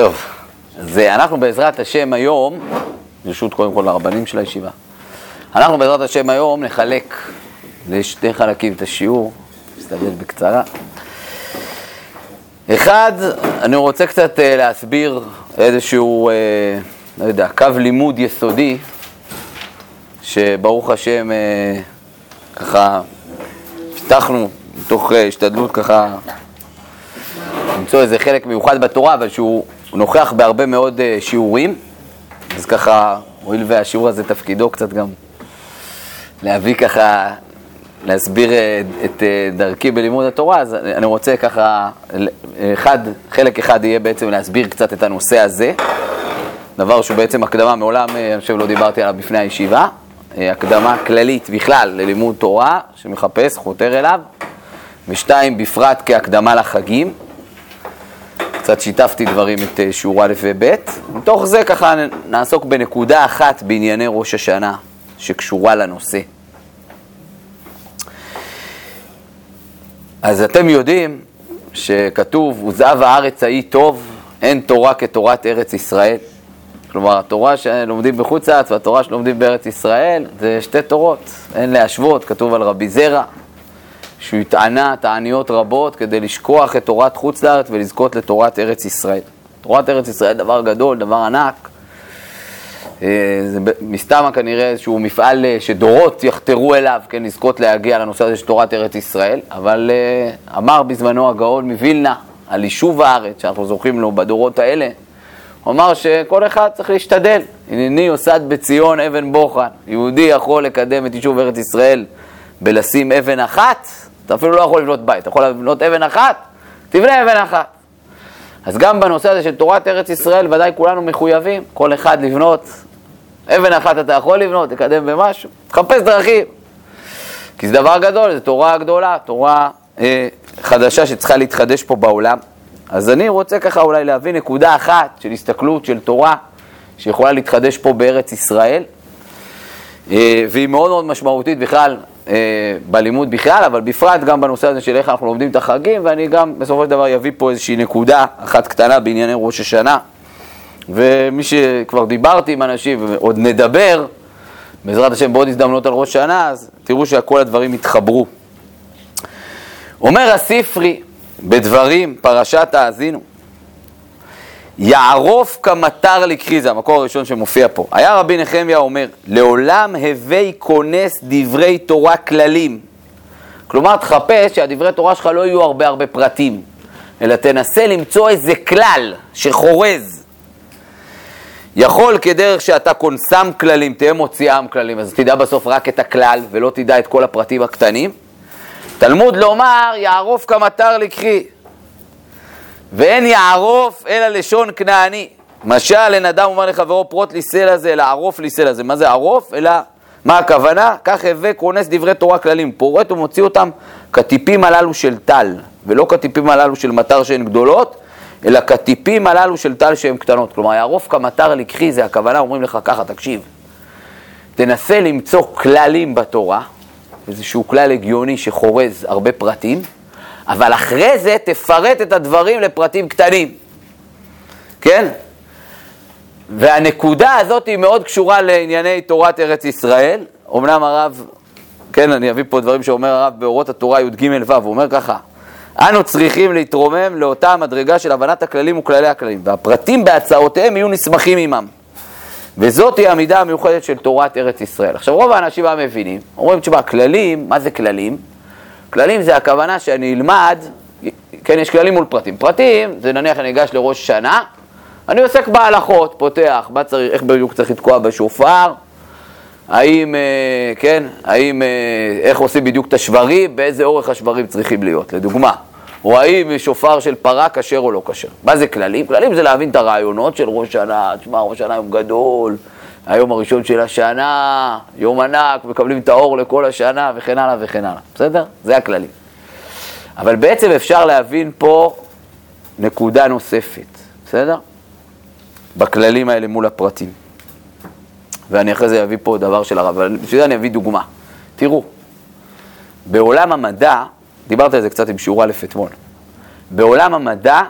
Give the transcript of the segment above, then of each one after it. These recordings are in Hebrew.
טוב, אז אה, אנחנו בעזרת השם היום, ברשות קודם כל לרבנים של הישיבה, אנחנו בעזרת השם היום נחלק לשתי חלקים את השיעור, נסתכל בקצרה. אחד, אני רוצה קצת אה, להסביר איזשהו, אה, לא יודע, קו לימוד יסודי, שברוך השם, ככה, הבטחנו מתוך השתדלות ככה למצוא איזה חלק מיוחד בתורה, אבל שהוא נוכח בהרבה מאוד uh, שיעורים, אז ככה, הואיל והשיעור הזה תפקידו קצת גם להביא ככה, להסביר uh, את uh, דרכי בלימוד התורה, אז אני רוצה ככה, אחד, חלק אחד יהיה בעצם להסביר קצת את הנושא הזה, דבר שהוא בעצם הקדמה, מעולם, אני חושב לא דיברתי עליו בפני הישיבה, הקדמה כללית בכלל ללימוד תורה, שמחפש, חותר אליו, ושתיים, בפרט כהקדמה לחגים. קצת שיתפתי דברים את אה, שיעור א' וב'. מתוך זה ככה נעסוק בנקודה אחת בענייני ראש השנה שקשורה לנושא. אז אתם יודעים שכתוב, עוזב הארץ ההיא טוב, אין תורה כתורת ארץ ישראל. כלומר, התורה שלומדים בחוץ לארץ והתורה שלומדים בארץ ישראל זה שתי תורות, אין להשוות, כתוב על רבי זרע, שהוא התענה תעניות רבות כדי לשכוח את תורת חוץ לארץ ולזכות לתורת ארץ ישראל. תורת ארץ ישראל דבר גדול, דבר ענק. אה, זה מסתמה כנראה איזשהו מפעל אה, שדורות יחתרו אליו, כן, לזכות להגיע לנושא הזה של תורת ארץ ישראל, אבל אה, אמר בזמנו הגאון מווילנה על יישוב הארץ, שאנחנו זוכים לו בדורות האלה, הוא אמר שכל אחד צריך להשתדל. הנני יוסד בציון אבן בוחן. יהודי יכול לקדם את יישוב ארץ ישראל בלשים אבן אחת, אתה אפילו לא יכול לבנות בית, אתה יכול לבנות אבן אחת, תבנה אבן אחת. אז גם בנושא הזה של תורת ארץ ישראל, ודאי כולנו מחויבים, כל אחד לבנות, אבן אחת אתה יכול לבנות, תקדם במשהו, תחפש דרכים. כי זה דבר גדול, זו תורה גדולה, תורה אה, חדשה שצריכה להתחדש פה בעולם. אז אני רוצה ככה אולי להביא נקודה אחת של הסתכלות של תורה שיכולה להתחדש פה בארץ ישראל, אה, והיא מאוד מאוד משמעותית בכלל בלימוד בכלל, אבל בפרט גם בנושא הזה של איך אנחנו לומדים את החגים, ואני גם בסופו של דבר אביא פה איזושהי נקודה אחת קטנה בענייני ראש השנה. ומי שכבר דיברתי עם אנשים ועוד נדבר, בעזרת השם בעוד הזדמנות על ראש השנה, אז תראו שכל הדברים התחברו. אומר הספרי בדברים, פרשת האזינו, יערוף כמטר לקחי, זה המקור הראשון שמופיע פה. היה רבי נחמיה אומר, לעולם הווי כונס דברי תורה כללים. כלומר, תחפש שהדברי תורה שלך לא יהיו הרבה הרבה פרטים, אלא תנסה למצוא איזה כלל שחורז. יכול כדרך שאתה כונסם כללים, תהיה מוציאם כללים, אז תדע בסוף רק את הכלל ולא תדע את כל הפרטים הקטנים. תלמוד לומר, יערוף כמטר לקחי. ואין יערוף אלא לשון כנעני. משל אין אדם אומר לחברו פרוט לי סלע זה, אלא ערוף לי סלע זה. מה זה ערוף? אלא, מה הכוונה? כך הווה כונס דברי תורה כללים, פורט ומוציא אותם כטיפים הללו של טל, ולא כטיפים הללו של מטר שהן גדולות, אלא כטיפים הללו של טל שהן קטנות. כלומר, יערוף כמטר לקחי, זה הכוונה, אומרים לך ככה, תקשיב, תנסה למצוא כללים בתורה, איזשהו כלל הגיוני שחורז הרבה פרטים, אבל אחרי זה תפרט את הדברים לפרטים קטנים, כן? והנקודה הזאת היא מאוד קשורה לענייני תורת ארץ ישראל. אמנם הרב, כן, אני אביא פה דברים שאומר הרב באורות התורה י"ג ו', הוא אומר ככה, אנו צריכים להתרומם לאותה המדרגה של הבנת הכללים וכללי הכללים, והפרטים בהצעותיהם יהיו נסמכים עמם. וזאת היא המידה המיוחדת של תורת ארץ ישראל. עכשיו, רוב האנשים המבינים, אומרים, תשמע, כללים, מה זה כללים? כללים זה הכוונה שאני אלמד, כן, יש כללים מול פרטים. פרטים, זה נניח אני אגש לראש שנה, אני עוסק בהלכות, פותח, מה צריך, איך בדיוק צריך לתקוע בשופר, האם, אה, כן, האם, אה, איך עושים בדיוק את השברים, באיזה אורך השברים צריכים להיות, לדוגמה. או האם שופר של פרה כשר או לא כשר. מה זה כללים? כללים זה להבין את הרעיונות של ראש שנה, תשמע, ראש שנה יום גדול, היום הראשון של השנה, יום ענק, מקבלים את האור לכל השנה וכן הלאה וכן הלאה, בסדר? זה הכללים. אבל בעצם אפשר להבין פה נקודה נוספת, בסדר? בכללים האלה מול הפרטים. ואני אחרי זה אביא פה דבר של הרב, אבל בשביל זה אני אביא דוגמה. תראו, בעולם המדע, דיברתי על זה קצת עם שיעור א' אתמול, בעולם המדע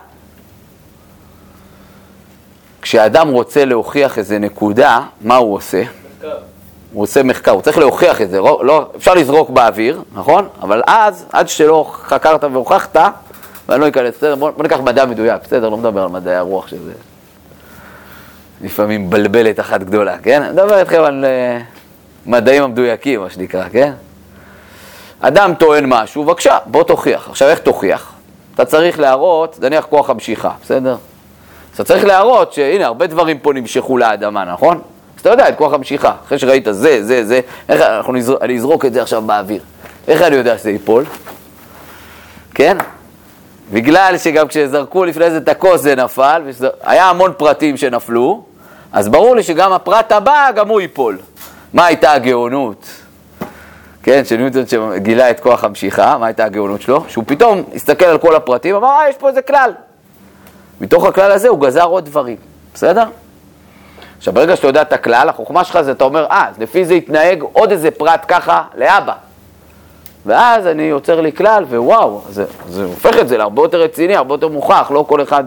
כשאדם רוצה להוכיח איזה נקודה, מה הוא עושה? הוא עושה מחקר, הוא צריך להוכיח את זה, לא, לא, אפשר לזרוק באוויר, נכון? אבל אז, עד שלא חקרת והוכחת, ואני לא אכנס, בסדר? בוא, בוא ניקח מדע מדויק, בסדר? לא מדבר על מדעי הרוח שזה לפעמים בלבלת אחת גדולה, כן? אני מדבר איתכם על uh, מדעים המדויקים, מה שנקרא, כן? אדם טוען משהו, בבקשה, בוא תוכיח. עכשיו, איך תוכיח? אתה צריך להראות, נניח כוח המשיכה, בסדר? אתה צריך להראות שהנה, הרבה דברים פה נמשכו לאדמה, נכון? אז אתה יודע את כוח המשיכה. אחרי שראית זה, זה, זה, איך אנחנו נזרוק, אני אזרוק את זה עכשיו באוויר. איך אני יודע שזה ייפול? כן? בגלל שגם כשזרקו לפני זה את הכוס זה נפל, היה המון פרטים שנפלו, אז ברור לי שגם הפרט הבא, גם הוא ייפול. מה הייתה הגאונות? כן, שניוטון שגילה את כוח המשיכה, מה הייתה הגאונות שלו? שהוא פתאום הסתכל על כל הפרטים, אמר, אה, יש פה איזה כלל. מתוך הכלל הזה הוא גזר עוד דברים, בסדר? עכשיו, ברגע שאתה יודע את הכלל, החוכמה שלך זה, אתה אומר, אה, לפי זה יתנהג עוד איזה פרט ככה לאבא. ואז אני יוצר לי כלל, ווואו, זה, זה הופך את זה להרבה יותר רציני, הרבה יותר מוכח, לא כל אחד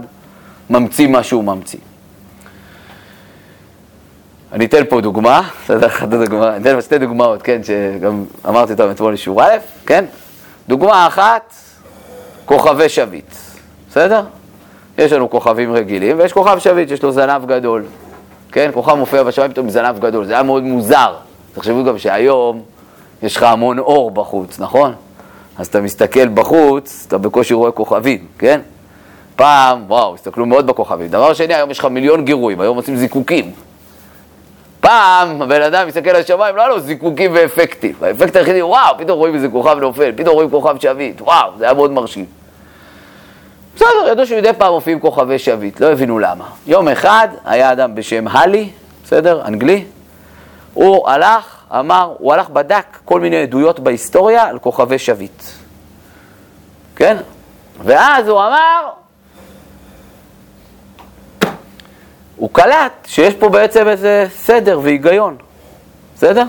ממציא מה שהוא ממציא. אני אתן פה דוגמה, בסדר, אחת הדוגמה, אני אתן שתי דוגמאות, כן, שגם אמרתי אותן אתמול לשיעור א', כן? דוגמה אחת, כוכבי שביט, בסדר? יש לנו כוכבים רגילים, ויש כוכב שביט שיש לו זנב גדול, כן? כוכב מופיע בשמיים פתאום עם זנב גדול, זה היה מאוד מוזר. תחשבו גם שהיום יש לך המון אור בחוץ, נכון? אז אתה מסתכל בחוץ, אתה בקושי רואה כוכבים, כן? פעם, וואו, הסתכלו מאוד בכוכבים. דבר שני, היום יש לך מיליון גירויים, היום עושים זיקוקים. פעם הבן אדם מסתכל על השמיים, לא היה לו זיקוקים ואפקטים. האפקט היחידי, וואו, פתאום רואים איזה כוכב נופל, פתאום רואים כוכב שביט, וואו, זה היה מאוד מרשים. בסדר, ידעו שמדי פעם מופיעים כוכבי שביט, לא הבינו למה. יום אחד היה אדם בשם הלי, בסדר, אנגלי, הוא הלך, אמר, הוא הלך, בדק כל מיני עדויות בהיסטוריה על כוכבי שביט. כן? ואז הוא אמר, הוא קלט שיש פה בעצם איזה סדר והיגיון, בסדר?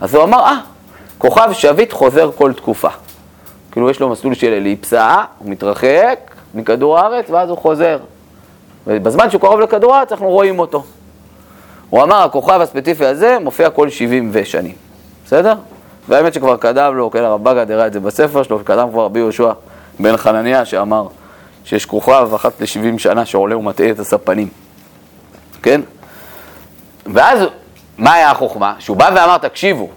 אז הוא אמר, אה, כוכב שביט חוזר כל תקופה. כאילו יש לו מסלול של אליפסה, הוא מתרחק מכדור הארץ ואז הוא חוזר. ובזמן שהוא קרוב לכדור הארץ אנחנו רואים אותו. הוא אמר, הכוכב הספציפי הזה מופיע כל 70 ושנים, בסדר? והאמת שכבר קדם לו, כן, הרב בגד הראה את זה בספר שלו, קדם כבר רבי יהושע בן חנניה שאמר שיש כוכב אחת ל-70 שנה שעולה ומטעה את הספנים. כן? ואז, מה היה החוכמה? שהוא בא ואמר, תקשיבו,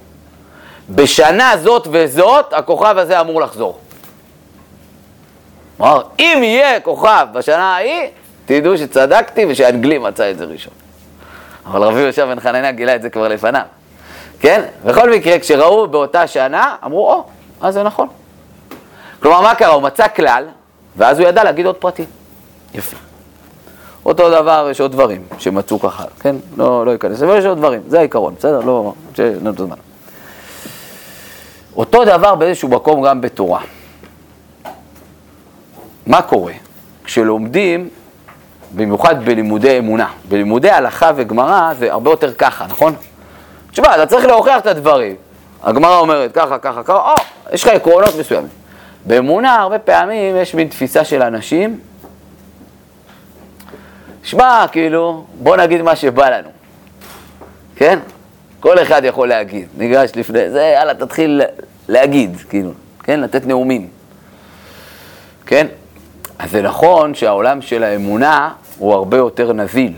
בשנה זאת וזאת, הכוכב הזה אמור לחזור. אמר, אם יהיה כוכב בשנה ההיא, תדעו שצדקתי ושהאנגלי מצא את זה ראשון. אבל רבי יהושע בן חנניה גילה את זה כבר לפניו. כן? בכל מקרה, כשראו באותה שנה, אמרו, או, אז זה נכון. כלומר, מה קרה? הוא מצא כלל, ואז הוא ידע להגיד עוד פרטים. יפה. אותו דבר, יש עוד דברים שמצאו ככה, כן? לא, לא אכנס, אבל יש עוד דברים, זה העיקרון, בסדר? לא, שנתנו זמן. אותו דבר באיזשהו מקום גם בתורה. מה קורה? כשלומדים, במיוחד בלימודי אמונה, בלימודי הלכה וגמרא זה הרבה יותר ככה, נכון? תשמע, אתה צריך להוכיח את הדברים. הגמרא אומרת ככה, ככה, ככה, או, יש לך עקרונות מסוימים. באמונה הרבה פעמים יש מין תפיסה של אנשים שמע, כאילו, בוא נגיד מה שבא לנו, כן? כל אחד יכול להגיד, ניגש לפני זה, יאללה, תתחיל להגיד, כאילו, כן? לתת נאומים, כן? אז זה נכון שהעולם של האמונה הוא הרבה יותר נזיל,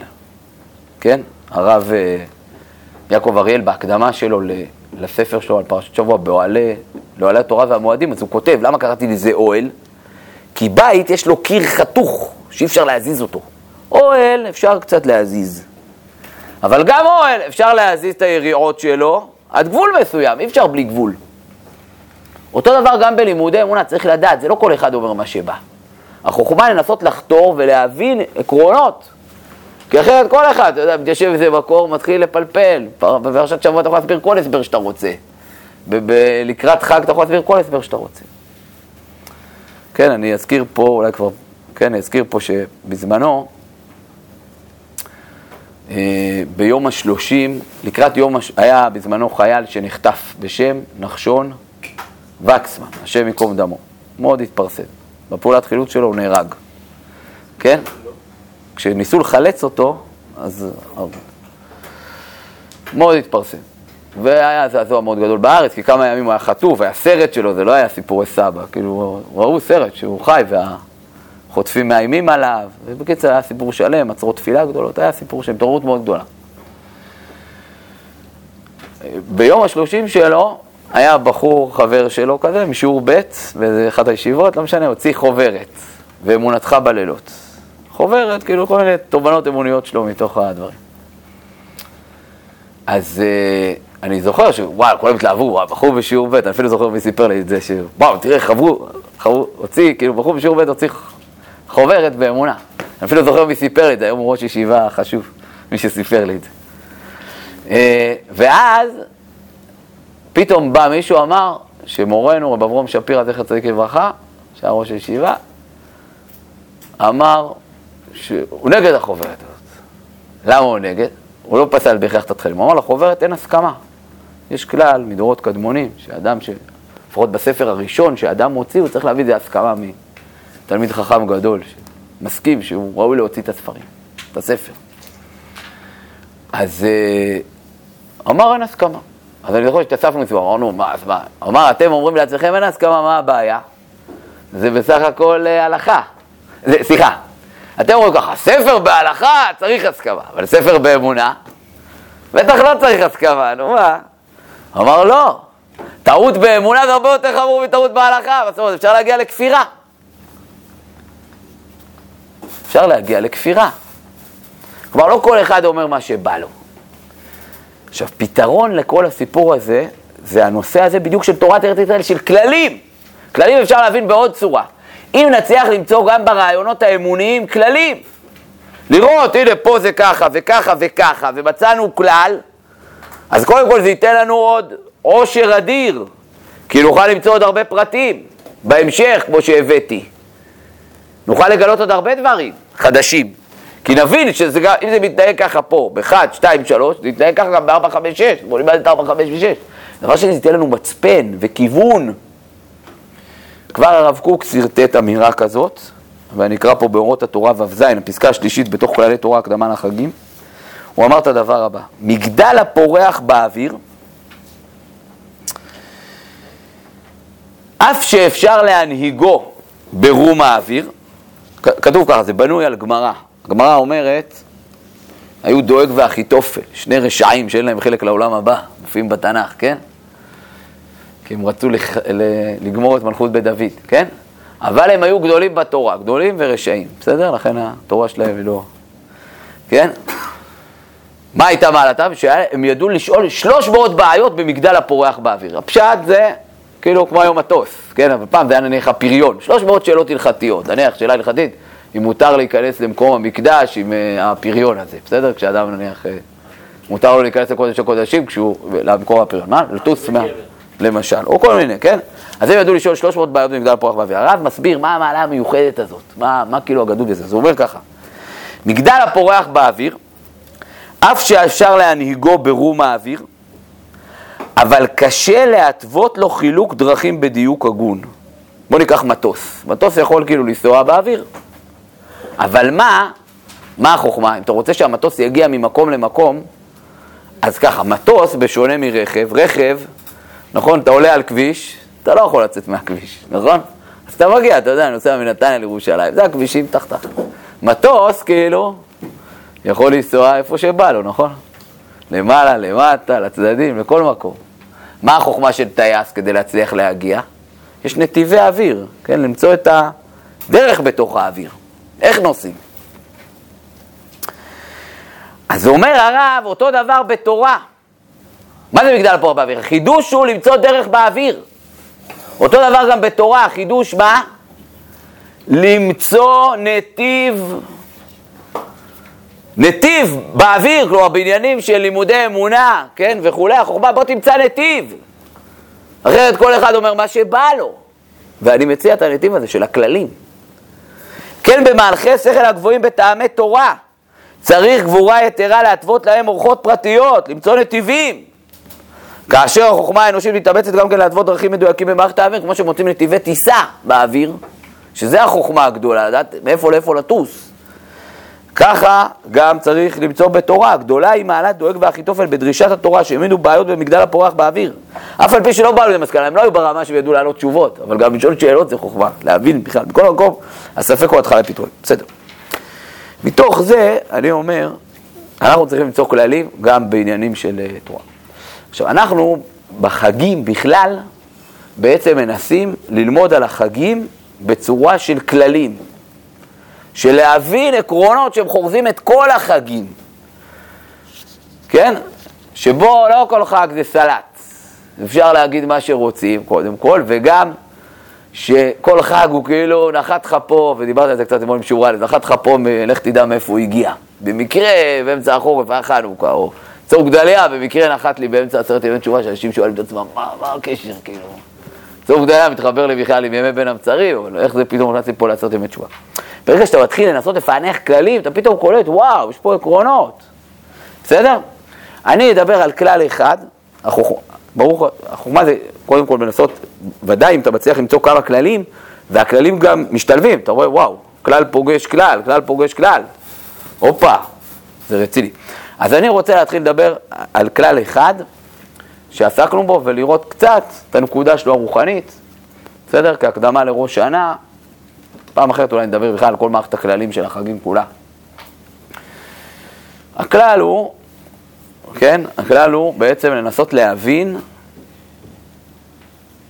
כן? הרב אה, יעקב אריאל בהקדמה שלו לספר שלו על פרשת שבוע באוהלי, לאוהלי התורה והמועדים, אז הוא כותב, למה קראתי לזה אוהל? כי בית יש לו קיר חתוך שאי אפשר להזיז אותו. אוהל אפשר קצת להזיז. אבל גם אוהל אפשר להזיז את היריעות שלו עד גבול מסוים, אי אפשר בלי גבול. אותו דבר גם בלימודי אמונה, צריך לדעת, זה לא כל אחד אומר מה שבא. החוכמה לנסות לחתור ולהבין עקרונות. כי אחרת כל אחד, אתה יודע, מתיישב איזה מקור, מתחיל לפלפל. בפרשת שבוע אתה יכול להסביר כל הסבר שאתה רוצה. לקראת חג אתה יכול להסביר כל הסבר שאתה רוצה. כן, אני אזכיר פה, אולי כבר, כן, אני אזכיר פה שבזמנו, אה, ביום השלושים, לקראת יום, הש... היה בזמנו חייל שנחטף בשם נחשון וקסמן, השם ייקום דמו, מאוד התפרסם. בפעולת חילוץ שלו הוא נהרג, כן? כשניסו לחלץ אותו, אז מאוד התפרסם. והיה זעזוע מאוד גדול בארץ, כי כמה ימים הוא היה חטוף, היה סרט שלו, זה לא היה סיפורי סבא, כאילו ראו סרט שהוא חי והחוטפים מאיימים עליו, ובקיצר היה סיפור שלם, עצרות תפילה גדולות, היה סיפור של התעוררות מאוד גדולה. ביום השלושים שלו, היה בחור חבר שלו כזה, משיעור ב' באיזה אחת הישיבות, לא משנה, הוציא חוברת, ואמונתך בלילות. חוברת, כאילו כל מיני תובנות אמוניות שלו מתוך הדברים. אז uh, אני זוכר שוואו, כולם התלהבו, בחור בשיעור ב', אני אפילו זוכר מי סיפר לי את זה, שוואו, תראה, חברו, חברו, הוציא, כאילו בחור בשיעור ב' הוציא חוברת באמונה. אני אפילו זוכר מי סיפר לי את זה, היום הוא ראש ישיבה חשוב, מי שסיפר לי את זה. Uh, ואז פתאום בא מישהו אמר שמורנו, רב אברום שפירא, זכר צדיק לברכה, שהיה ראש הישיבה, אמר שהוא נגד החוברת הזאת. למה הוא נגד? הוא לא פסל בהכרח את התכנים, הוא אמר לחוברת אין הסכמה. יש כלל מדורות קדמונים, שאדם, ש... לפחות בספר הראשון שאדם מוציא, הוא צריך להביא את זה הסכמה מתלמיד חכם גדול, שמסכים שהוא ראוי להוציא את הספרים, את הספר. אז אה, אמר אין הסכמה. אז אני זוכר שהתאספנו מסביבו, אמרנו, מה, אז מה? אמר, אתם אומרים לעצמכם אין הסכמה, מה הבעיה? זה בסך הכל אה, הלכה. זה, סליחה, אתם אומרים ככה, ספר בהלכה צריך הסכמה, אבל ספר באמונה, בטח לא צריך הסכמה, נו מה? אמר לא, טעות באמונה זה הרבה יותר חמור מטעות בהלכה, זאת אומרת, אפשר להגיע לכפירה. אפשר להגיע לכפירה. כלומר, לא כל אחד אומר מה שבא לו. עכשיו, פתרון לכל הסיפור הזה, זה הנושא הזה בדיוק של תורת ארץ ישראל, של כללים. כללים אפשר להבין בעוד צורה. אם נצליח למצוא גם ברעיונות האמוניים כללים, לראות, הנה פה זה ככה וככה וככה, ומצאנו כלל, אז קודם כל זה ייתן לנו עוד עושר אדיר, כי נוכל למצוא עוד הרבה פרטים בהמשך, כמו שהבאתי. נוכל לגלות עוד הרבה דברים חדשים. כי נבין שאם זה מתנהג ככה פה, ב-1, 2, 3, זה מתנהג ככה גם ב-4, 5, 6, בואו נלמד את 4, 5 ו-6. דבר שני, זה ייתן לנו מצפן וכיוון. כבר הרב קוק שרטט אמירה כזאת, ואני אקרא פה באורות התורה ו"ז, הפסקה השלישית בתוך כללי תורה הקדמה לחגים. הוא אמר את הדבר הבא: מגדל הפורח באוויר, אף שאפשר להנהיגו ברום האוויר, כתוב ככה, זה בנוי על גמרא. הגמרא אומרת, היו דואג ואחיתופל, שני רשעים שאין להם חלק לעולם הבא, מופיעים בתנ"ך, כן? כי הם רצו לח... לגמור את מלכות בית דוד, כן? אבל הם היו גדולים בתורה, גדולים ורשעים, בסדר? לכן התורה שלהם היא לא... כן? מה הייתה מעלתם? שהם ידעו לשאול 300 בעיות במגדל הפורח באוויר. הפשט זה כאילו כמו היום מטוס, כן? אבל פעם זה היה נניח הפריון. 300 שאלות הלכתיות. נניח שאלה הלכתית, אם מותר להיכנס למקום המקדש עם uh, הפריון הזה, בסדר? כשאדם נניח, uh, מותר לו להיכנס לקודש הקודשים כשהוא, למקום הפריון. מה? לטוס מה... למשל, או כל מיני, כן? אז הם ידעו לשאול 300 בעיות במגדל הפורח באוויר. הרב מסביר מה המעלה המיוחדת הזאת, מה, מה כאילו הגדול בזה. אז הוא אומר ככה, מגדל הפורח באוויר, אף שאפשר להנהיגו ברום האוויר, אבל קשה להתוות לו חילוק דרכים בדיוק הגון. בוא ניקח מטוס. מטוס יכול כאילו לנסוע באוויר, אבל מה, מה החוכמה? אם אתה רוצה שהמטוס יגיע ממקום למקום, אז ככה, מטוס בשונה מרכב, רכב נכון? אתה עולה על כביש, אתה לא יכול לצאת מהכביש, נכון? אז אתה מגיע, אתה יודע, נוסע מנתניה לירושלים, זה הכבישים תחתיך. מטוס, כאילו, יכול לנסוע איפה שבא לו, נכון? למעלה, למטה, לצדדים, לכל מקום. מה החוכמה של טייס כדי להצליח להגיע? יש נתיבי אוויר, כן? למצוא את הדרך בתוך האוויר. איך נוסעים? אז אומר הרב, אותו דבר בתורה. מה זה מגדל הפורח באוויר? חידוש הוא למצוא דרך באוויר. אותו דבר גם בתורה, חידוש מה? למצוא נתיב, נתיב באוויר, כלומר בעניינים של לימודי אמונה, כן, וכולי, החוכמה, בוא תמצא נתיב. אחרת כל אחד אומר מה שבא לו. ואני מציע את הנתיב הזה של הכללים. כן, במהלכי שכל הגבוהים בטעמי תורה, צריך גבורה יתרה להתוות להם אורחות פרטיות, למצוא נתיבים. כאשר החוכמה האנושית מתאמצת גם כן להתוות דרכים מדויקים במערכת האוויר, כמו שמוצאים נתיבי טיסה באוויר, שזה החוכמה הגדולה, לדעת מאיפה לאיפה לטוס. ככה גם צריך למצוא בתורה. גדולה היא מעלת דואג ואחיתופל בדרישת התורה שהעמידו בעיות במגדל הפורח באוויר. אף על פי שלא באו למסקנה, הם לא היו ברמה שהם ידעו לענות תשובות, אבל גם לשאול שאלות זה חוכמה, להבין בכלל. בכל מקום, הספק הוא התחלה לפתרון. בסדר. מתוך זה, אני אומר, אנחנו צריכים למצוא כללים גם בעניינים של אה, תורה. עכשיו, אנחנו בחגים בכלל, בעצם מנסים ללמוד על החגים בצורה של כללים. של להבין עקרונות שהם חורזים את כל החגים, כן? שבו לא כל חג זה סלט, אפשר להגיד מה שרוצים קודם כל, וגם שכל חג הוא כאילו נחת לך פה, ודיברתי על זה קצת אתמול עם שיעור א', נחת לך פה, לך תדע מאיפה הוא הגיע. במקרה, באמצע החורף היה חנוכה, או צור גדליה, במקרה נחת לי באמצע עשרת ימי תשובה, שאנשים שואלים את עצמם, מה, מה הקשר, כאילו? צור גדליה מתחבר לי בכלל עם ימי בין המצרים, אבל איך זה פתאום נכנסתי פה לעשרת ימי תשובה? ברגע שאתה מתחיל לנסות לפענח כללים, אתה פתאום קולט, וואו, יש פה עקרונות. בסדר? אני אדבר על כלל אחד, החוכמה, ברור, החוכמה זה קודם כל לנסות, ודאי אם אתה מצליח למצוא כמה כללים, והכללים גם משתלבים, אתה רואה, וואו, כלל פוגש כלל, כלל פוגש כלל. הופה, זה רציני. אז אני רוצה להתחיל לדבר על כלל אחד שעסקנו בו ולראות קצת את הנקודה שלו הרוחנית, בסדר? כהקדמה לראש שנה, פעם אחרת אולי נדבר בכלל על כל מערכת הכללים של החגים כולה. הכלל הוא, כן, הכלל הוא בעצם לנסות להבין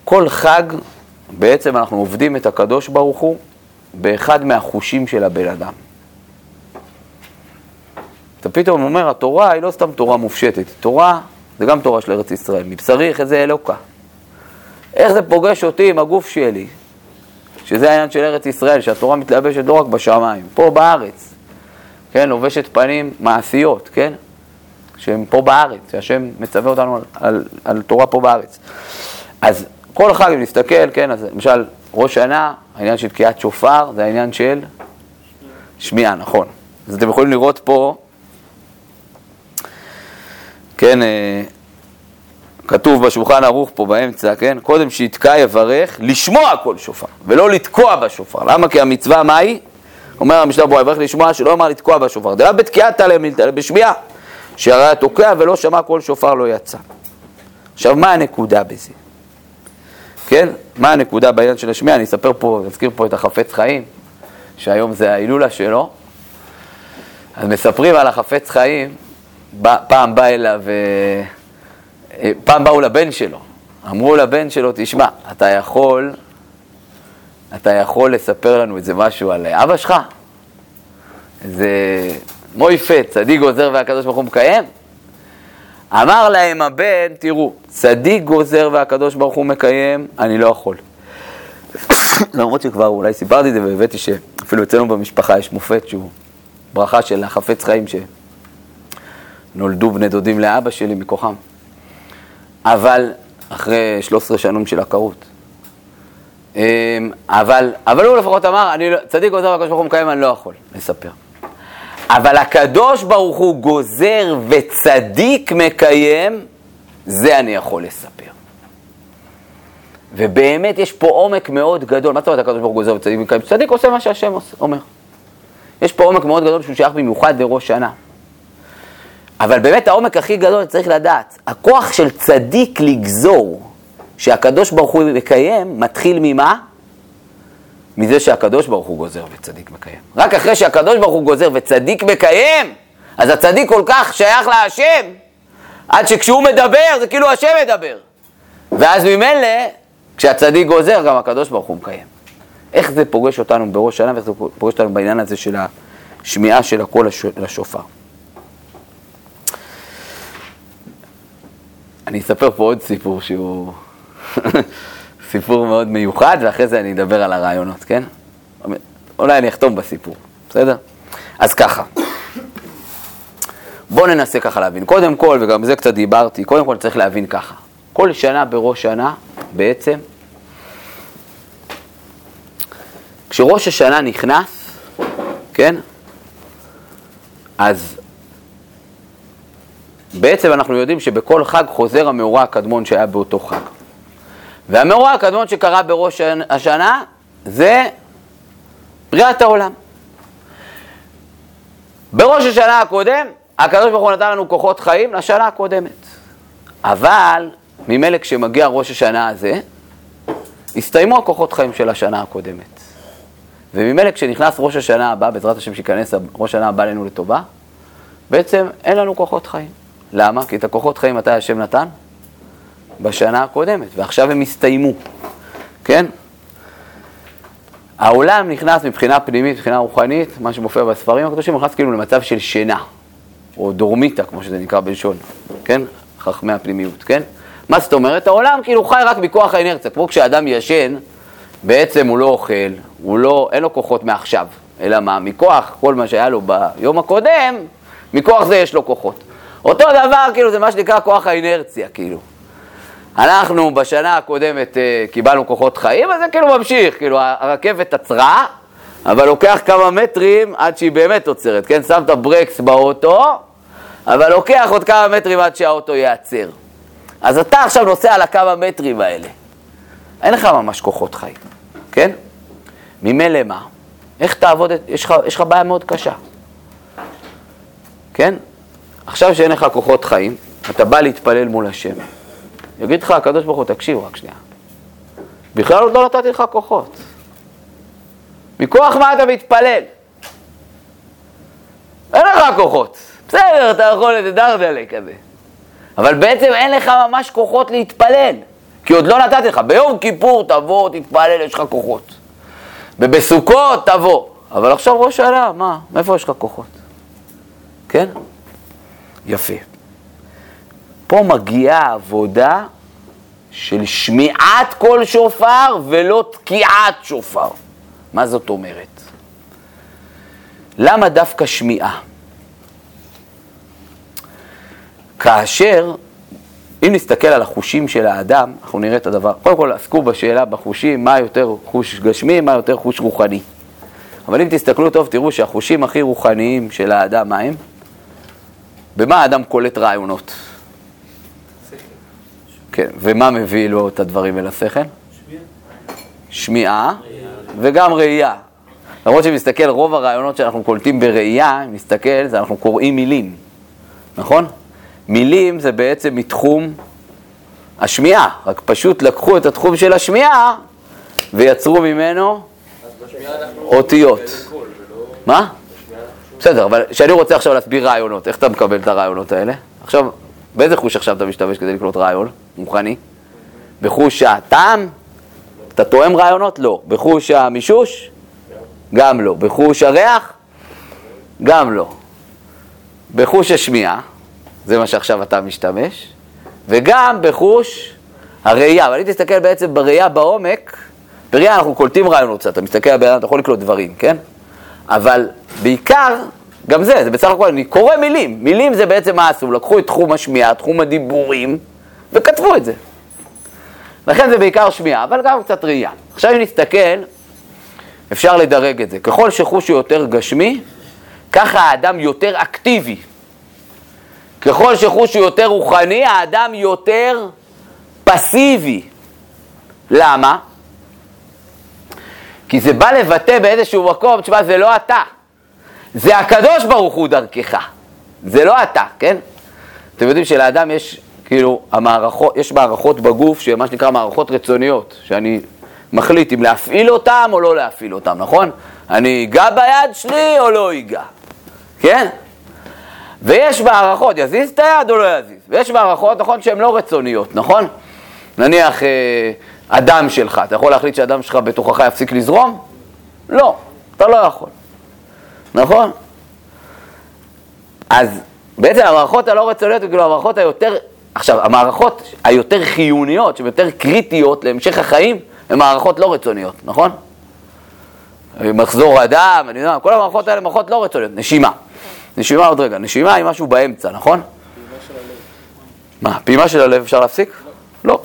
כל חג, בעצם אנחנו עובדים את הקדוש ברוך הוא באחד מהחושים של הבן אדם. אתה פתאום אומר, התורה היא לא סתם תורה מופשטת, תורה זה גם תורה של ארץ ישראל, מבשרי יחזה אלוקה. איך זה פוגש אותי עם הגוף שלי, שזה העניין של ארץ ישראל, שהתורה מתלבשת לא רק בשמיים, פה בארץ, כן, לובשת פנים מעשיות, כן, שהם פה בארץ, שהשם מצווה אותנו על, על, על תורה פה בארץ. אז כל אחד, אם נסתכל, כן, אז למשל, ראש שנה, העניין של תקיעת שופר, זה העניין של שמיעה, נכון. אז אתם יכולים לראות פה, כן, אה, כתוב בשולחן ערוך פה באמצע, כן? קודם שיתקע יברך, לשמוע כל שופר, ולא לתקוע בשופר. למה? כי המצווה, מה היא? אומר המשנה בו, יברך לשמוע, שלא אמר לתקוע בשופר. דלה בתקיעת תעלה מלתעלה בשמיעה, שהרי התוקע ולא שמע כל שופר לא יצא. עכשיו, מה הנקודה בזה? כן? מה הנקודה בעניין של השמיעה? אני אספר פה, אזכיר פה את החפץ חיים, שהיום זה ההילולה שלו. אז מספרים על החפץ חיים, פעם בא אליו... אה, פעם באו לבן שלו, אמרו לבן שלו, תשמע, אתה יכול, אתה יכול לספר לנו איזה משהו על אבא שלך? איזה מויפה, צדיק גוזר והקדוש ברוך הוא מקיים? אמר להם הבן, תראו, צדיק גוזר והקדוש ברוך הוא מקיים, אני לא יכול. למרות שכבר אולי סיפרתי את זה והבאתי שאפילו אצלנו במשפחה יש מופת שהוא ברכה של החפץ חיים שנולדו בני דודים לאבא שלי מכוחם. אבל, אחרי 13 שנים של עקרות. אמ, אבל, אבל הוא לפחות אמר, אני לא, צדיק גוזר והקדוש ברוך הוא מקיים, אני לא יכול לספר. אבל הקדוש ברוך הוא גוזר וצדיק מקיים, זה אני יכול לספר. ובאמת יש פה עומק מאוד גדול. מה זאת אומרת הקדוש ברוך הוא גוזר וצדיק מקיים? צדיק עושה מה שהשם אומר. יש פה עומק מאוד גדול שהוא שייך במיוחד לראש שנה. אבל באמת העומק הכי גדול צריך לדעת, הכוח של צדיק לגזור, שהקדוש ברוך הוא מקיים, מתחיל ממה? מזה שהקדוש ברוך הוא גוזר וצדיק מקיים. רק אחרי שהקדוש ברוך הוא גוזר וצדיק מקיים, אז הצדיק כל כך שייך להשם, עד שכשהוא מדבר זה כאילו השם מדבר. ואז ממילא, כשהצדיק גוזר, גם הקדוש ברוך הוא מקיים. איך זה פוגש אותנו בראש שנה ואיך זה פוגש אותנו בעניין הזה של השמיעה של הקול לשופר. אני אספר פה עוד סיפור שהוא סיפור מאוד מיוחד, ואחרי זה אני אדבר על הרעיונות, כן? אולי אני אחתום בסיפור, בסדר? אז ככה, בואו ננסה ככה להבין. קודם כל, וגם בזה קצת דיברתי, קודם כל צריך להבין ככה. כל שנה בראש שנה, בעצם, כשראש השנה נכנס, כן? אז בעצם אנחנו יודעים שבכל חג חוזר המאורע הקדמון שהיה באותו חג. והמאורע הקדמון שקרה בראש השנה זה בריאת העולם. בראש השנה הקודם, הקדוש ברוך הוא נתן לנו כוחות חיים לשנה הקודמת. אבל, ממילא כשמגיע ראש השנה הזה, הסתיימו הכוחות חיים של השנה הקודמת. וממילא כשנכנס ראש השנה הבא, בעזרת השם שייכנס ראש השנה הבא עלינו לטובה, בעצם אין לנו כוחות חיים. למה? כי את הכוחות חיים מתי השם נתן? בשנה הקודמת, ועכשיו הם הסתיימו, כן? העולם נכנס מבחינה פנימית, מבחינה רוחנית, מה שמופיע בספרים הקדושים, נכנס כאילו למצב של שינה, או דורמיטה, כמו שזה נקרא בלשון, כן? חכמי הפנימיות, כן? מה זאת אומרת? העולם כאילו חי רק מכוח האנרציה, כמו כשאדם ישן, בעצם הוא לא אוכל, הוא לא, אין לו כוחות מעכשיו, אלא מה? מכוח כל מה שהיה לו ביום הקודם, מכוח זה יש לו כוחות. אותו דבר, כאילו, זה מה שנקרא כוח האינרציה, כאילו. אנחנו בשנה הקודמת אה, קיבלנו כוחות חיים, אז זה כאילו ממשיך, כאילו הרכבת עצרה, אבל לוקח כמה מטרים עד שהיא באמת עוצרת, כן? שמת ברקס באוטו, אבל לוקח עוד כמה מטרים עד שהאוטו ייעצר. אז אתה עכשיו נוסע על הכמה מטרים האלה. אין לך ממש כוחות חיים, כן? ממילא מה? איך תעבוד, יש לך, יש לך בעיה מאוד קשה, כן? עכשיו שאין לך כוחות חיים, אתה בא להתפלל מול השם. יגיד לך הקדוש ברוך הוא, תקשיב רק שנייה. בכלל עוד לא נתתי לך כוחות. מכוח מה אתה מתפלל? אין לך כוחות. בסדר, אתה יכול איזה דרדלה כזה. אבל בעצם אין לך ממש כוחות להתפלל. כי עוד לא נתתי לך. ביום כיפור תבוא, תתפלל, יש לך כוחות. ובסוכות תבוא. אבל עכשיו ראש שנה, מה? מאיפה יש לך כוחות? כן? יפה. פה מגיעה עבודה של שמיעת קול שופר ולא תקיעת שופר. מה זאת אומרת? למה דווקא שמיעה? כאשר, אם נסתכל על החושים של האדם, אנחנו נראה את הדבר. קודם כל, עסקו בשאלה בחושים, מה יותר חוש גשמי, מה יותר חוש רוחני. אבל אם תסתכלו טוב, תראו שהחושים הכי רוחניים של האדם, מה הם? במה האדם קולט רעיונות? כן, ומה מביא לו את הדברים אל השכל? שמיעה וגם ראייה. למרות שאם נסתכל, רוב הרעיונות שאנחנו קולטים בראייה, אם נסתכל, זה אנחנו קוראים מילים, נכון? מילים זה בעצם מתחום השמיעה, רק פשוט לקחו את התחום של השמיעה ויצרו ממנו אותיות. מה? בסדר, אבל כשאני רוצה עכשיו להסביר רעיונות, איך אתה מקבל את הרעיונות האלה? עכשיו, באיזה חוש עכשיו אתה משתמש כדי לקלוט רעיון? מוכני? בחוש הטעם? אתה תואם רעיונות? לא. בחוש המישוש? גם לא. בחוש הריח? גם לא. בחוש השמיעה, זה מה שעכשיו אתה משתמש, וגם בחוש הראייה. אבל אם תסתכל בעצם בראייה בעומק, בראייה אנחנו קולטים רעיונות אתה מסתכל על בן אתה יכול לקלוט דברים, כן? אבל בעיקר, גם זה, זה בסך הכל, אני קורא מילים. מילים זה בעצם מה עשו, לקחו את תחום השמיעה, תחום הדיבורים, וכתבו את זה. לכן זה בעיקר שמיעה, אבל גם קצת ראייה. עכשיו אם נסתכל, אפשר לדרג את זה. ככל שחוש הוא יותר גשמי, ככה האדם יותר אקטיבי. ככל שחוש הוא יותר רוחני, האדם יותר פסיבי. למה? כי זה בא לבטא באיזשהו מקום, תשמע, זה לא אתה, זה הקדוש ברוך הוא דרכך, זה לא אתה, כן? אתם יודעים שלאדם יש כאילו, המערכות, יש מערכות בגוף שהן מה שנקרא מערכות רצוניות, שאני מחליט אם להפעיל אותן או לא להפעיל אותן, נכון? אני אגע ביד שלי או לא אגע, כן? ויש מערכות, יזיז את היד או לא יזיז, ויש מערכות, נכון, שהן לא רצוניות, נכון? נניח אה, הדם שלך, אתה יכול להחליט שהדם שלך בתוכך יפסיק לזרום? לא, אתה לא יכול, נכון? אז בעצם המערכות הלא רצוניות, כאילו המערכות היותר עכשיו, המערכות היותר חיוניות, שהן יותר קריטיות להמשך החיים, הן מערכות לא רצוניות, נכון? מחזור הדם, אני יודע, כל המערכות האלה מערכות לא רצוניות. נשימה. נשימה עוד רגע. נשימה היא משהו באמצע, נכון? פעימה של הלב. מה, פעימה של הלב אפשר להפסיק? לא. לא.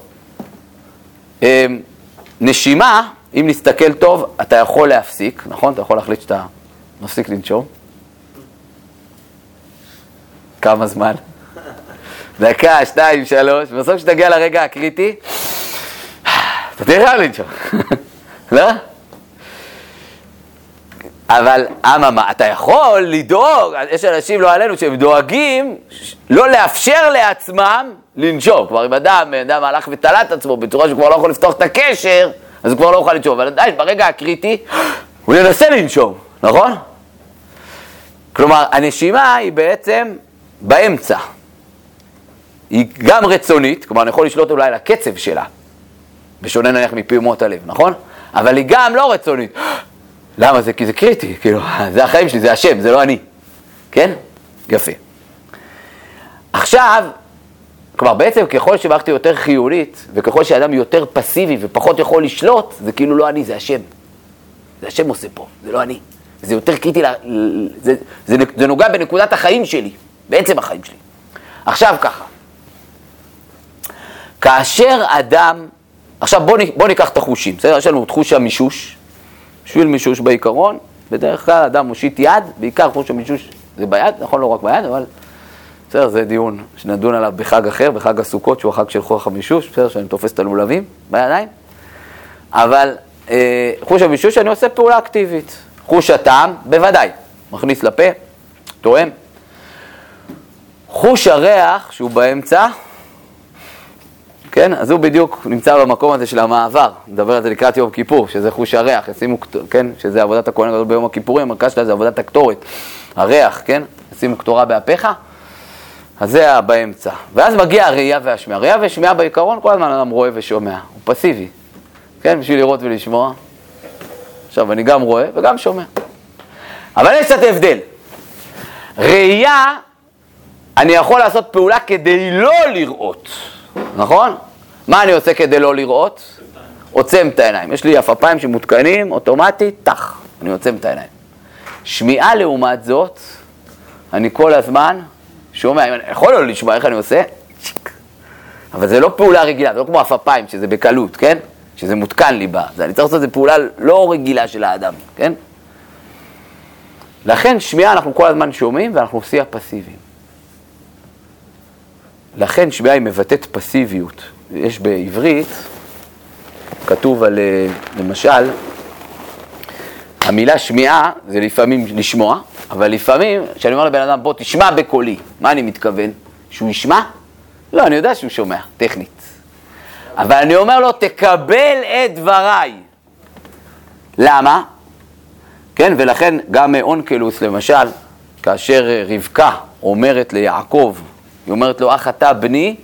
נשימה, אם נסתכל טוב, אתה יכול להפסיק, נכון? אתה יכול להחליט שאתה מפסיק לנשום. כמה זמן? דקה, שתיים, שלוש, בסוף כשתגיע לרגע הקריטי, אתה תראה לנשום, לא? אבל אממה, אתה יכול לדאוג, יש אנשים לא עלינו שהם דואגים לא לאפשר לעצמם לנשום. כלומר, אם אדם, אדם הלך ותלה את עצמו בצורה שהוא כבר לא יכול לפתוח את הקשר, אז הוא כבר לא יוכל לנשום. אבל עדיין, ברגע הקריטי, הוא ינסה לנשום, נכון? כלומר, הנשימה היא בעצם באמצע. היא גם רצונית, כלומר, אני יכול לשלוט אולי על הקצב שלה, בשונה נניח מפעימות הלב, נכון? אבל היא גם לא רצונית. למה זה? כי זה קריטי, כאילו, זה החיים שלי, זה השם, זה לא אני. כן? יפה. עכשיו, כלומר, בעצם ככל שמערכתי יותר חיונית, וככל שאדם יותר פסיבי ופחות יכול לשלוט, זה כאילו לא אני, זה השם. זה השם עושה פה, זה לא אני. זה יותר קריטי, זה, זה, זה נוגע בנקודת החיים שלי, בעצם החיים שלי. עכשיו ככה, כאשר אדם, עכשיו בואו בוא ניקח את החושים, בסדר? יש לנו את חוש המישוש, בשביל מישוש בעיקרון, בדרך כלל אדם מושיט יד, בעיקר חוש המישוש זה ביד, נכון לא רק ביד, אבל בסדר, זה דיון שנדון עליו בחג אחר, בחג הסוכות, שהוא החג של חוח המישוש, בסדר, שאני תופס את הלולבים בידיים, אבל אה, חוש המישוש אני עושה פעולה אקטיבית. חוש הטעם, בוודאי, מכניס לפה, תואם. חוש הריח, שהוא באמצע, כן? אז הוא בדיוק נמצא במקום הזה של המעבר, נדבר על זה לקראת יום כיפור, שזה חוש הריח, ישימו, כן? שזה עבודת הכהן הגדול ביום הכיפורים, המרכז שלה זה עבודת הקטורת, הריח, כן? ישימו קטורה באפיך, אז זה באמצע. ואז מגיע הראייה והשמיעה. ראייה ושמיעה בעיקרון, כל הזמן אדם רואה ושומע, הוא פסיבי, כן? בשביל לראות ולשמוע. עכשיו, אני גם רואה וגם שומע. אבל יש קצת הבדל. ראייה, אני יכול לעשות פעולה כדי לא לראות. נכון? מה אני עושה כדי לא לראות? עוצם את העיניים. יש לי עפפיים שמותקנים אוטומטית, טח, אני עוצם את העיניים. שמיעה לעומת זאת, אני כל הזמן שומע, אני יכול לא לשמוע איך אני עושה? צ'יק. אבל זה לא פעולה רגילה, זה לא כמו עפפיים שזה בקלות, כן? שזה מותקן לי בה. אני צריך לעשות את זה פעולה לא רגילה של האדם, כן? לכן שמיעה אנחנו כל הזמן שומעים ואנחנו שיא הפסיביים. לכן שמיעה היא מבטאת פסיביות. יש בעברית, כתוב על, אה, למשל, המילה שמיעה זה לפעמים לשמוע, אבל לפעמים, כשאני אומר לבן אדם, בוא תשמע בקולי, מה אני מתכוון? שהוא ישמע? לא, אני יודע שהוא שומע, טכנית. אבל אני אומר לו, תקבל את דבריי. למה? כן, ולכן גם אונקלוס, למשל, כאשר רבקה אומרת ליעקב, היא אומרת לו, אך אתה בני,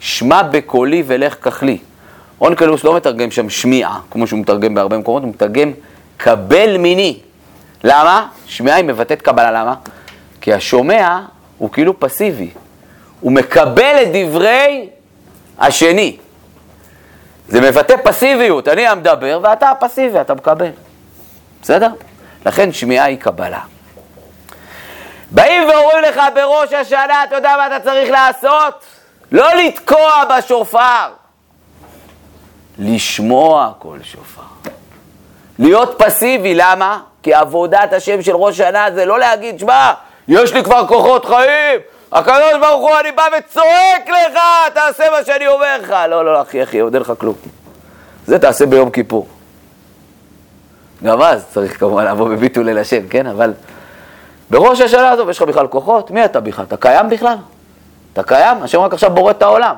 שמע בקולי ולך ככלי. אונקלוס לא מתרגם שם שמיעה, כמו שהוא מתרגם בהרבה מקומות, הוא מתרגם קבל מיני. למה? שמיעה היא מבטאת קבלה, למה? כי השומע הוא כאילו פסיבי, הוא מקבל את דברי השני. זה מבטא פסיביות, אני המדבר ואתה הפסיבי, אתה מקבל. בסדר? לכן שמיעה היא קבלה. באים ואומרים לך בראש השנה, אתה יודע מה אתה צריך לעשות? לא לתקוע בשופר, לשמוע כל שופר. להיות פסיבי, למה? כי עבודת השם של ראש השנה זה לא להגיד, שמע, יש לי כבר כוחות חיים, הקדוש ברוך הוא, אני בא וצועק לך, תעשה מה שאני אומר לך. לא, לא, אחי, אחי, עוד אין לך כלום. זה תעשה ביום כיפור. גם אז צריך כמובן לבוא בביטול אל השם, כן? אבל בראש השנה הזו יש לך בכלל כוחות? מי אתה בכלל? אתה קיים בכלל? אתה קיים? השם רק עכשיו בורא את העולם.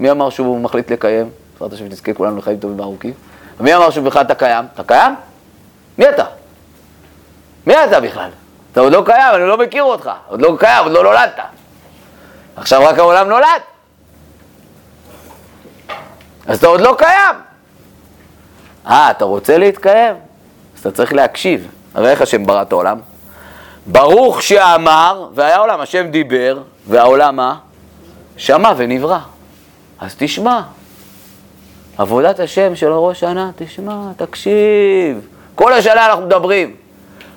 מי אמר שהוא מחליט לקיים? בעזרת השם שנזכה כולנו לחיים טובים וארוכים. מי אמר שבכלל אתה קיים? אתה קיים? מי אתה? מי אתה בכלל? אתה עוד לא קיים, אני לא מכיר אותך. עוד לא קיים, עוד לא נולדת. עכשיו רק העולם נולד. אז אתה עוד לא קיים. אה, אתה רוצה להתקיים? אז אתה צריך להקשיב. הרי איך השם ברא את העולם? ברוך שאמר, והיה עולם, השם דיבר, והעולם מה? שמע ונברא. אז תשמע. עבודת השם של ראש שנה, תשמע, תקשיב. כל השנה אנחנו מדברים.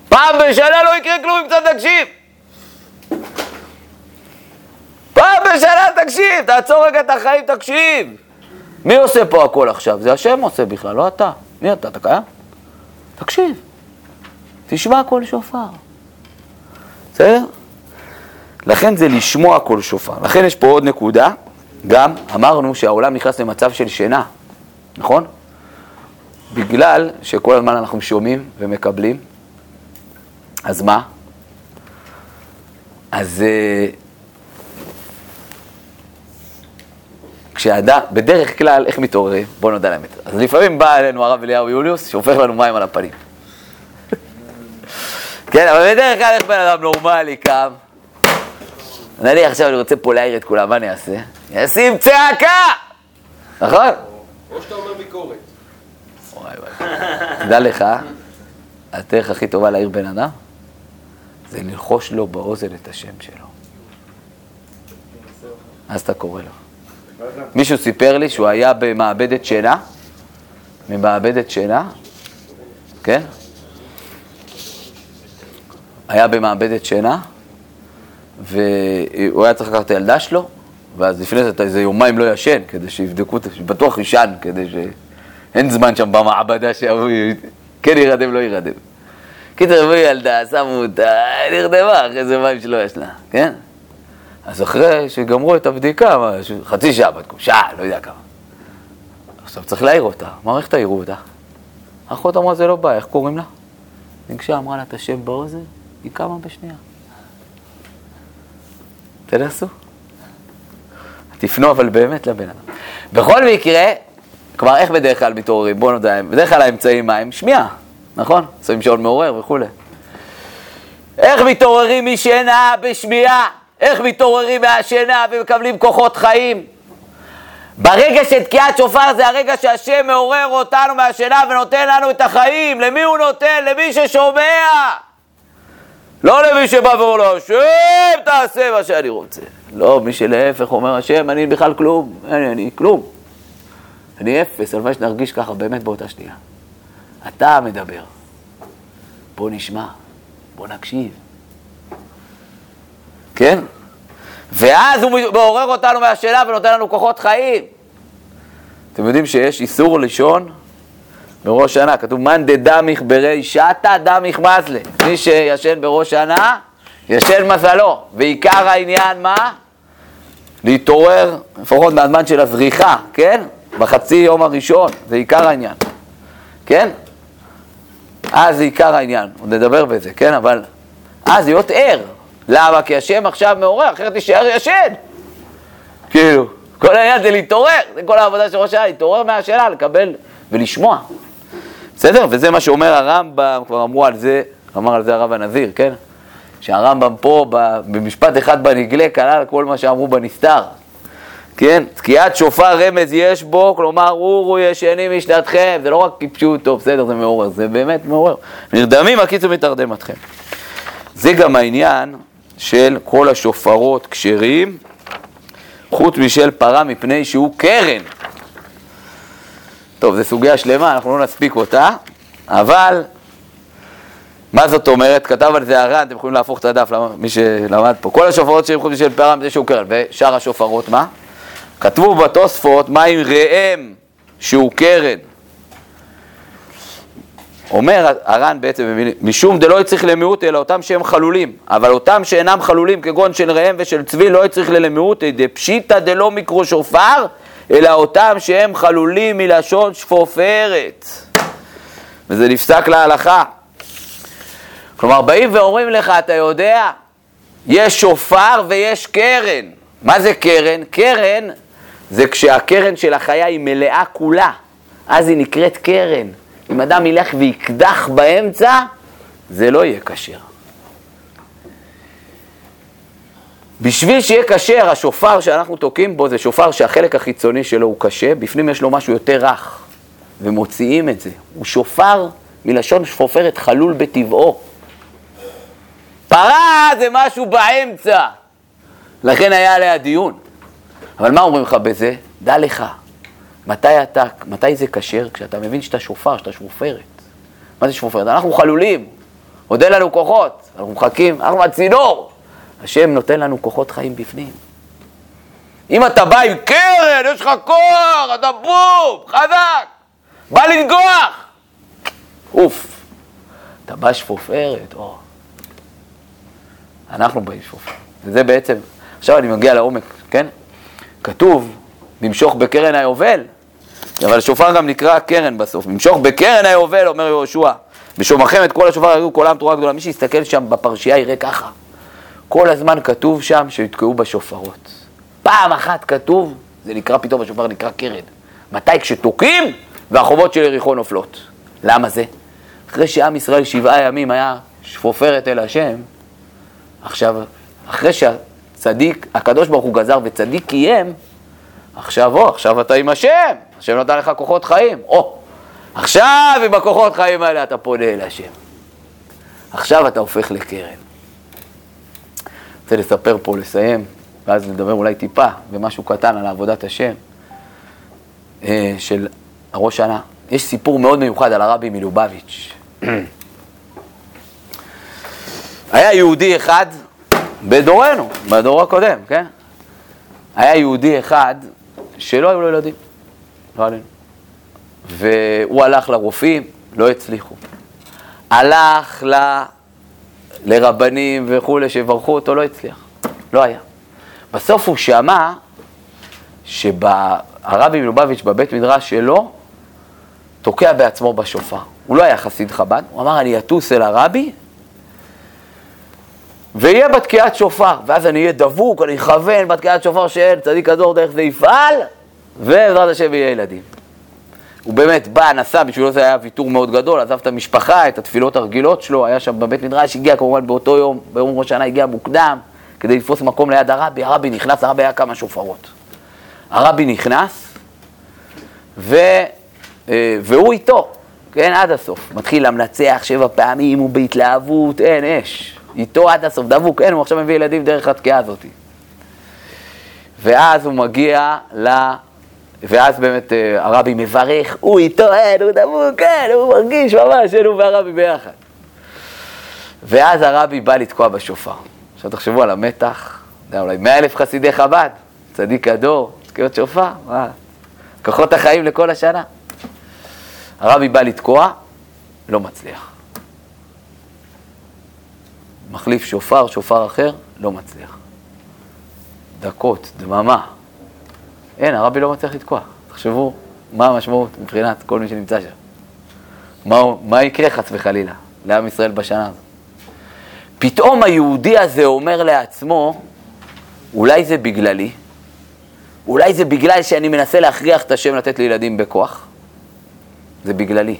פעם בשנה לא יקרה כלום אם קצת תקשיב. פעם בשנה תקשיב, תעצור רגע את החיים, תקשיב. מי עושה פה הכל עכשיו? זה השם עושה בכלל, לא אתה. מי אתה? אתה קיים? תקשיב. תשמע כל שופר. בסדר? לכן זה לשמוע כל שופר. לכן יש פה עוד נקודה, גם אמרנו שהעולם נכנס למצב של שינה, נכון? בגלל שכל הזמן אנחנו שומעים ומקבלים, אז מה? אז אה, כשאדם, בדרך כלל, איך מתעוררים? בואו נודע לאמת. אז לפעמים בא אלינו הרב אליהו יוליוס, שופך לנו מים על הפנים. כן, אבל בדרך כלל איך בן אדם נורמלי קם? נניח עכשיו אני רוצה פה להעיר את כולם, מה אני אעשה? אשים צעקה! נכון? או שאתה אומר ביקורת. וואי וואי. תדע לך, הדרך הכי טובה להעיר בן אדם, זה ללחוש לו באוזן את השם שלו. אז אתה קורא לו. מישהו סיפר לי שהוא היה במעבדת שינה, ממעבדת שינה, כן? היה במעבדת שינה, והוא היה צריך לקחת את הילדה שלו, ואז לפני זה אתה איזה יומיים לא ישן, כדי שיבדקו, שבטוח ישן, כדי ש... אין זמן שם במעבדה שהוא כן ירדם, לא ירדם. קיצר, הביאו ילדה, שמו אותה, נרדמה אחרי זה מים שלא ישנה, כן? אז אחרי שגמרו את הבדיקה, חצי שעה שעה, לא יודע כמה. עכשיו צריך להעיר אותה, איך תעירו אותה? האחות אמרה, זה לא בעיה, איך קוראים לה? ניגשה, אמרה לה את השם באוזן, היא קמה בשנייה. תנסו. תפנו אבל באמת לבן אדם. בכל מקרה, כלומר, איך בדרך כלל מתעוררים? בואו נדע, בדרך כלל האמצעים מה הם? שמיעה, נכון? שמים שעון מעורר וכולי. איך מתעוררים משינה בשמיעה? איך מתעוררים מהשינה ומקבלים כוחות חיים? ברגע של תקיעת שופר זה הרגע שהשם מעורר אותנו מהשינה ונותן לנו את החיים. למי הוא נותן? למי ששומע. לא למי שבא ואומר לו, השם תעשה מה שאני רוצה. לא, מי שלהפך אומר, השם, אני בכלל כלום, אני, אני כלום. אני אפס, הלוואי שנרגיש ככה באמת באותה שנייה. אתה מדבר. בוא נשמע, בוא נקשיב. כן? ואז הוא מעורר אותנו מהשאלה ונותן לנו כוחות חיים. אתם יודעים שיש איסור לישון בראש שנה, כתוב מאן דדמיך ברי שתא דמיך מזלה. מי שישן בראש שנה, ישן מזלו. ועיקר העניין מה? להתעורר, לפחות מהזמן של הזריחה, כן? בחצי יום הראשון, זה עיקר העניין, כן? אז זה עיקר העניין, עוד נדבר בזה, כן? אבל אז להיות ער. למה? כי השם עכשיו מעורר, אחרת תישאר ישן. כאילו, כל העניין זה להתעורר, זה כל העבודה של ראש השנה, להתעורר מהשאלה, לקבל ולשמוע. בסדר? וזה מה שאומר הרמב"ם, כבר אמרו על זה, אמר על זה הרב הנזיר, כן? שהרמב"ם פה, במשפט אחד בנגלה, כלל כל מה שאמרו בנסתר. כן? תקיעת שופר רמז יש בו, כלומר, אורו ישנים משנתכם, זה לא רק כפשוטו, בסדר, זה מעורר, זה באמת מעורר. נרדמים, הקיצור מתרדם אתכם. זה גם העניין של כל השופרות כשרים, חוץ משל פרה מפני שהוא קרן. טוב, זו סוגיה שלמה, אנחנו לא נספיק אותה, אבל מה זאת אומרת? כתב על זה הר"ן, אתם יכולים להפוך את הדף, מי שלמד פה. כל השופרות שהם חוץ משל פרה מפני שהוא קרן, ושאר השופרות מה? כתבו בתוספות, מה עם ראם שהוא קרן? אומר הר"ן בעצם, משום דלא יצריך למיעוט אלא אותם שהם חלולים, אבל אותם שאינם חלולים כגון של ראם ושל צבי לא יצריך למיעוט דפשיטא דלא מיקרו שופר, אלא אותם שהם חלולים מלשון שפופרת. וזה נפסק להלכה. כלומר, באים ואומרים לך, אתה יודע, יש שופר ויש קרן. מה זה קרן? קרן זה כשהקרן של החיה היא מלאה כולה, אז היא נקראת קרן. אם אדם ילך ויקדח באמצע, זה לא יהיה כשר. בשביל שיהיה כשר, השופר שאנחנו תוקעים בו זה שופר שהחלק החיצוני שלו הוא קשה, בפנים יש לו משהו יותר רך, ומוציאים את זה. הוא שופר מלשון שפופרת חלול בטבעו. פרה זה משהו באמצע, לכן היה עליה דיון. אבל מה אומרים לך בזה? דע לך, מתי אתה, מתי זה כשר? כשאתה מבין שאתה שופר, שאתה שופרת. מה זה שופרת? אנחנו חלולים, עוד אין לנו כוחות, אנחנו מחכים, אנחנו הצינור. השם נותן לנו כוחות חיים בפנים. אם אתה בא עם קרן, יש לך כוח, אתה בום, חזק, בא לנגוח. אוף, אתה בא שפופרת, או. אנחנו באים שפופרת. וזה בעצם, עכשיו אני מגיע לעומק, כן? כתוב, למשוך בקרן היובל, אבל שופר גם נקרא קרן בסוף. למשוך בקרן היובל, אומר יהושע, בשומעכם את כל השופר יגידו כל עם תורה גדולה. מי שיסתכל שם בפרשייה יראה ככה. כל הזמן כתוב שם שיתקעו בשופרות. פעם אחת כתוב, זה נקרא פתאום השופר נקרא קרן. מתי? כשתוקעים והחובות של יריחו נופלות. למה זה? אחרי שעם ישראל שבעה ימים היה שפופרת אל השם, עכשיו, אחרי שהצדיק, הקדוש ברוך הוא גזר וצדיק קיים, עכשיו, או, עכשיו אתה עם השם, השם נתן לך כוחות חיים. או, עכשיו עם הכוחות חיים האלה אתה פונה אל השם. עכשיו אתה הופך לקרן. רוצה לספר פה, לסיים, ואז לדבר אולי טיפה במשהו קטן על עבודת השם אה, של הראש שנה. יש סיפור מאוד מיוחד על הרבי מלובביץ'. היה יהודי אחד בדורנו, בדור הקודם, כן? היה יהודי אחד שלא היו לו ילדים, לא עלינו. והוא הלך לרופאים, לא הצליחו. הלך ל... לרבנים וכולי, שיברכו אותו, לא הצליח. לא היה. בסוף הוא שמע שהרבי מלובביץ' בבית מדרש שלו תוקע בעצמו בשופר. הוא לא היה חסיד חב"ד, הוא אמר, אני אטוס אל הרבי ויהיה בתקיעת שופר, ואז אני אהיה דבוק, אני אכוון בתקיעת שופר של צדיק הדור, דרך זה יפעל, ובעזרת השם יהיה ילדים. הוא באמת בא, נסע, בשבילו זה היה ויתור מאוד גדול, עזב את המשפחה, את התפילות הרגילות שלו, היה שם בבית מדרש, הגיע כמובן באותו יום, ביום ראש השנה הגיע מוקדם, כדי לתפוס מקום ליד הרבי, הרבי נכנס, הרבי היה כמה שופרות. הרבי נכנס, ו, אה, והוא איתו, כן, עד הסוף. מתחיל למנצח שבע פעמים, הוא בהתלהבות, אין אש. איתו עד הסוף, דבוק, אין, הוא עכשיו מביא ילדים דרך התקיעה הזאת. ואז הוא מגיע ל... ואז באמת אה, הרבי מברך, הוא איתו, אין, הוא דבוק, אין, הוא מרגיש ממש, אין, הוא והרבי ביחד. ואז הרבי בא לתקוע בשופר. עכשיו תחשבו על המתח, יודע, אולי מאה אלף חסידי חב"ד, צדיק הדור, תקיעות שופר, מה? כוחות החיים לכל השנה. הרבי בא לתקוע, לא מצליח. מחליף שופר, שופר אחר, לא מצליח. דקות, דממה. אין, הרבי לא מצליח לתקוע. תחשבו מה המשמעות מבחינת כל מי שנמצא שם. מה, מה יקרה חס וחלילה לעם ישראל בשנה הזאת. פתאום היהודי הזה אומר לעצמו, אולי זה בגללי, אולי זה בגלל שאני מנסה להכריח את השם לתת לי ילדים בכוח, זה בגללי.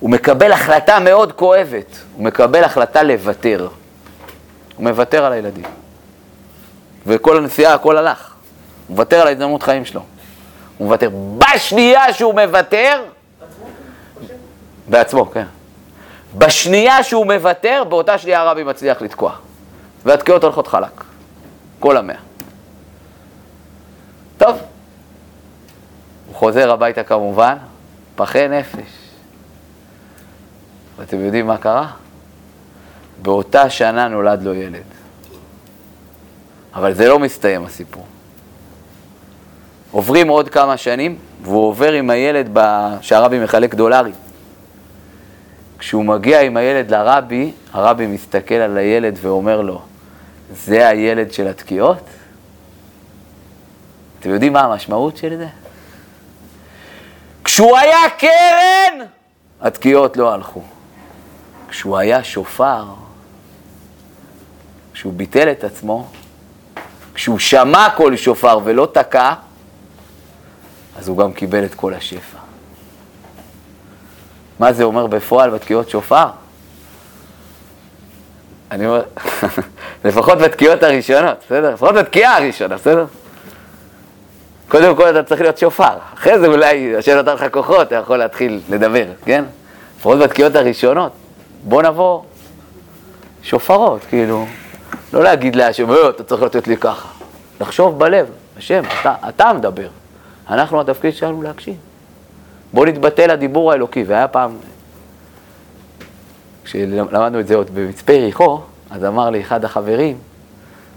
הוא מקבל החלטה מאוד כואבת, הוא מקבל החלטה לוותר. הוא מוותר על הילדים. וכל הנסיעה, הכל הלך. הוא מוותר על ההזדמנות חיים שלו. הוא מוותר. בשנייה שהוא מוותר, בעצמו, כן. בשנייה שהוא מוותר, באותה שנייה הרבי מצליח לתקוע. והתקיעות הולכות חלק. כל המאה. טוב. הוא חוזר הביתה כמובן, פחי נפש. ואתם יודעים מה קרה? באותה שנה נולד לו ילד. אבל זה לא מסתיים הסיפור. עוברים עוד כמה שנים, והוא עובר עם הילד שהרבי מחלק דולרים. כשהוא מגיע עם הילד לרבי, הרבי מסתכל על הילד ואומר לו, זה הילד של התקיעות? אתם יודעים מה המשמעות של זה? כשהוא היה קרן, התקיעות לא הלכו. כשהוא היה שופר, כשהוא ביטל את עצמו, כשהוא שמע קול שופר ולא תקע, אז הוא גם קיבל את כל השפע. מה זה אומר בפועל בתקיעות שופר? אני אומר, לפחות בתקיעות הראשונות, בסדר? לפחות בתקיעה הראשונה, בסדר? קודם כל אתה צריך להיות שופר, אחרי זה אולי, השם נתן לך כוחות, אתה יכול להתחיל לדבר, כן? לפחות בתקיעות הראשונות. בוא נבוא שופרות, כאילו, לא להגיד להשם, אה, אתה צריך לתת לי ככה. לחשוב בלב, השם, אתה, אתה מדבר. אנחנו, התפקיד שלנו להקשיב. בוא נתבטא לדיבור האלוקי. והיה פעם, כשלמדנו את זה עוד במצפה יריחו, אז אמר לי אחד החברים,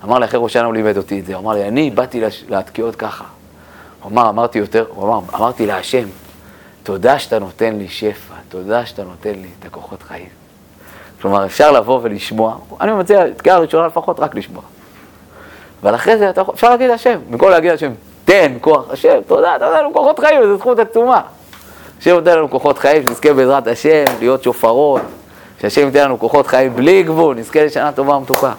אמר לי אחרי ראש הוא לימד אותי את זה, הוא אמר לי, אני באתי להתקיעות ככה. הוא אמר, אמרתי יותר, הוא אמר, אמרתי להשם, תודה שאתה נותן לי שפע, תודה שאתה נותן לי את הכוחות חיים. כלומר, אפשר לבוא ולשמוע, אני מציע, תקיעה הראשונה לפחות רק לשמוע. אבל אחרי זה אפשר להגיד השם, במקום להגיד השם, תן כוח השם, תודה, אתה יודע לנו כוחות חיים, זו זכות עצומה. השם ייתן לנו כוחות חיים, שנזכה בעזרת השם להיות שופרות, שהשם ייתן לנו כוחות חיים בלי גבול, נזכה לשנה טובה ומתוקה.